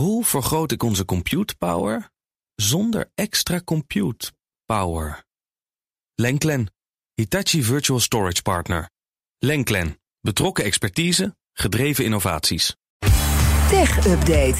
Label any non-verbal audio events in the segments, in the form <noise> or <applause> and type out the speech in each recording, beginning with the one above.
Hoe vergroot ik onze compute power zonder extra compute power? Lenklen, Hitachi Virtual Storage Partner. Lenklen, betrokken expertise, gedreven innovaties. Tech Update.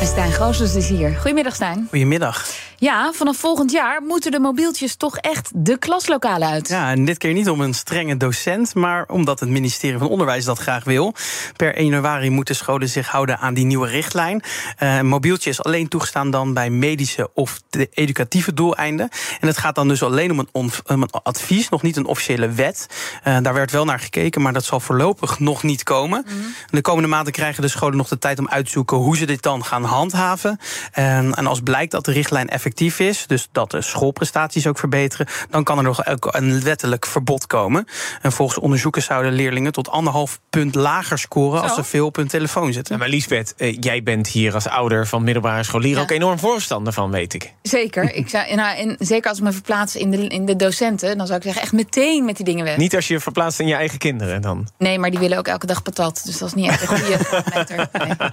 En Stijn Goossens is hier. Goedemiddag, Stijn. Goedemiddag. Ja, vanaf volgend jaar moeten de mobieltjes toch echt de klaslokalen uit. Ja, en dit keer niet om een strenge docent, maar omdat het ministerie van Onderwijs dat graag wil. Per 1 januari moeten scholen zich houden aan die nieuwe richtlijn. Uh, mobieltje is alleen toegestaan dan bij medische of educatieve doeleinden. En het gaat dan dus alleen om een, een advies, nog niet een officiële wet. Uh, daar werd wel naar gekeken, maar dat zal voorlopig nog niet komen. Mm -hmm. De komende maanden krijgen de scholen nog de tijd om uit te zoeken hoe ze dit dan gaan handhaven. En, en als blijkt dat de richtlijn effectief is, dus dat de schoolprestaties ook verbeteren, dan kan er nog een wettelijk verbod komen. En volgens onderzoekers zouden leerlingen tot anderhalf punt lager scoren Zo. als ze veel op hun telefoon zitten. Ja, maar Liesbeth, uh, jij bent hier als ouder van middelbare scholieren ja. ook enorm voorstander van, weet ik. Zeker. ik zou, nou, en zeker als ik me verplaats in de, in de docenten, dan zou ik zeggen echt meteen met die dingen weg. Niet als je verplaatst in je eigen kinderen dan? Nee, maar die willen ook elke dag patat. Dus dat is niet echt een goede <laughs> parameter. Nee.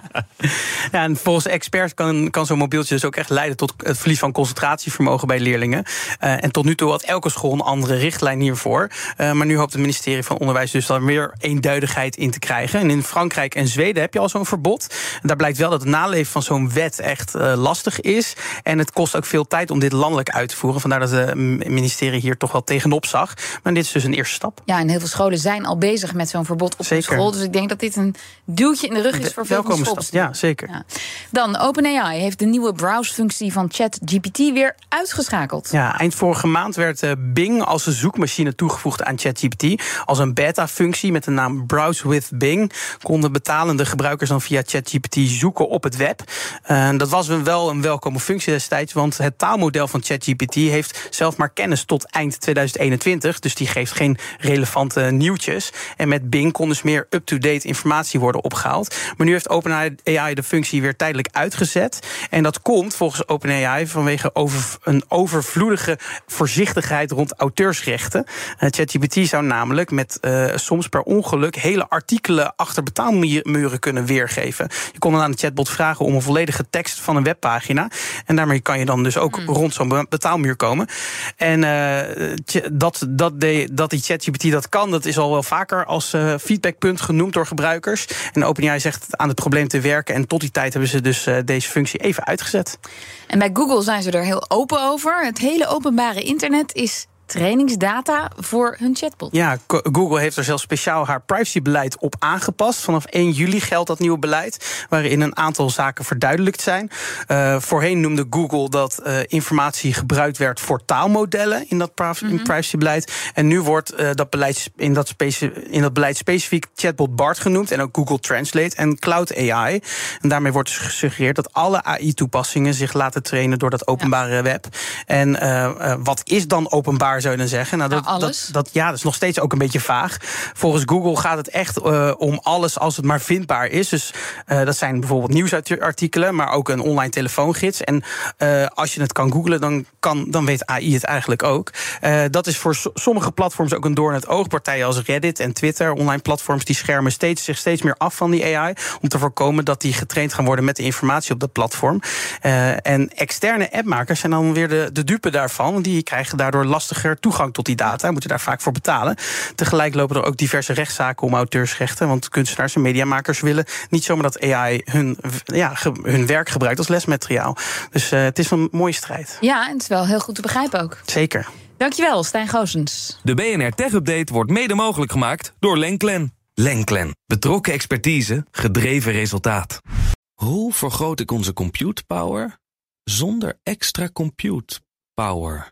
Ja, en volgens experts kan, kan zo'n mobieltje dus ook echt leiden tot het verlies van concentratievermogen bij leerlingen. Uh, en tot nu toe had elke school een andere richtlijn hiervoor. Uh, maar nu hoopt het ministerie van Onderwijs dus daar meer eenduidigheid in te krijgen. En in Frankrijk en Zweden heb je al zo'n verbod. Daar blijkt wel dat het naleven van zo'n wet echt uh, lastig is. En het kost ook veel tijd om dit landelijk uit te voeren. Vandaar dat het ministerie hier toch wel tegenop zag. Maar dit is dus een eerste stap. Ja, en heel veel scholen zijn al bezig met zo'n verbod op de school. Dus ik denk dat dit een duwtje in de rug is voor veel scholen. Ja, zeker. Ja. Dan, OpenAI heeft de nieuwe browse-functie van ChatGPT GPT weer uitgeschakeld. Ja, eind vorige maand werd uh, Bing als een zoekmachine toegevoegd aan ChatGPT. Als een beta-functie met de naam Browse with Bing konden betalende gebruikers dan via ChatGPT zoeken op het web. Dat was wel een welkome functie destijds, want het taalmodel van ChatGPT heeft zelf maar kennis tot eind 2021. Dus die geeft geen relevante nieuwtjes. En met Bing kon dus meer up-to-date informatie worden opgehaald. Maar nu heeft OpenAI de functie weer tijdelijk uitgezet. En dat komt volgens OpenAI vanwege over, een overvloedige voorzichtigheid rond auteursrechten. Uh, ChatGPT zou namelijk met uh, soms per ongeluk hele artikelen achter betaalmuren kunnen weergeven. Je kon dan aan de chatbot vragen om een volledige tekst van een webpagina. En daarmee kan je dan dus ook mm. rond zo'n betaalmuur komen. En uh, dat, dat, de, dat die ChatGPT dat kan, dat is al wel vaker als feedbackpunt genoemd door gebruikers. En OpenAI zegt aan het probleem te werken. En tot die tijd hebben ze dus deze functie even uitgezet. En bij Google zijn ze er heel open over. Het hele openbare internet is trainingsdata voor hun chatbot. Ja, Google heeft er zelfs speciaal haar privacybeleid op aangepast. Vanaf 1 juli geldt dat nieuwe beleid, waarin een aantal zaken verduidelijkt zijn. Uh, voorheen noemde Google dat uh, informatie gebruikt werd voor taalmodellen in dat mm -hmm. privacybeleid. En nu wordt uh, dat beleid in dat, in dat beleid specifiek chatbot BART genoemd en ook Google Translate en Cloud AI. En daarmee wordt dus gesuggereerd dat alle AI-toepassingen zich laten trainen door dat openbare ja. web. En wat is dan openbaar? Zou je dan zeggen. Nou, dat, nou. Dat, dat, ja, dat is nog steeds ook een beetje vaag. Volgens Google gaat het echt uh, om alles als het maar vindbaar is. Dus uh, dat zijn bijvoorbeeld nieuwsartikelen, maar ook een online telefoongids. En uh, als je het kan googlen, dan, kan, dan weet AI het eigenlijk ook. dat is voor sommige platforms ook een door in het oog. Partijen als Reddit en Twitter, online platforms, die schermen steeds, zich steeds meer af van die AI. Om te voorkomen dat die getraind gaan worden met de informatie op dat platform. en externe appmakers zijn dan weer de, de dupe daarvan. Die krijgen daardoor lastiger toegang tot die data en moeten daar vaak voor betalen. Tegelijk lopen er ook diverse rechtszaken om auteursrechten. Want kunstenaars en mediamakers willen niet zomaar dat AI hun, ja, hun werk gebruikt als lesmateriaal. Dus uh, het is een mooie strijd. Ja, en het is wel heel goed te begrijpen ook. Zeker. Dankjewel, Stijn Goosens. De BNR Tech Update wordt mede mogelijk gemaakt door Lenklen. Lenklen. Betrokken expertise, gedreven resultaat. Hoe vergroot ik onze compute power zonder extra compute power?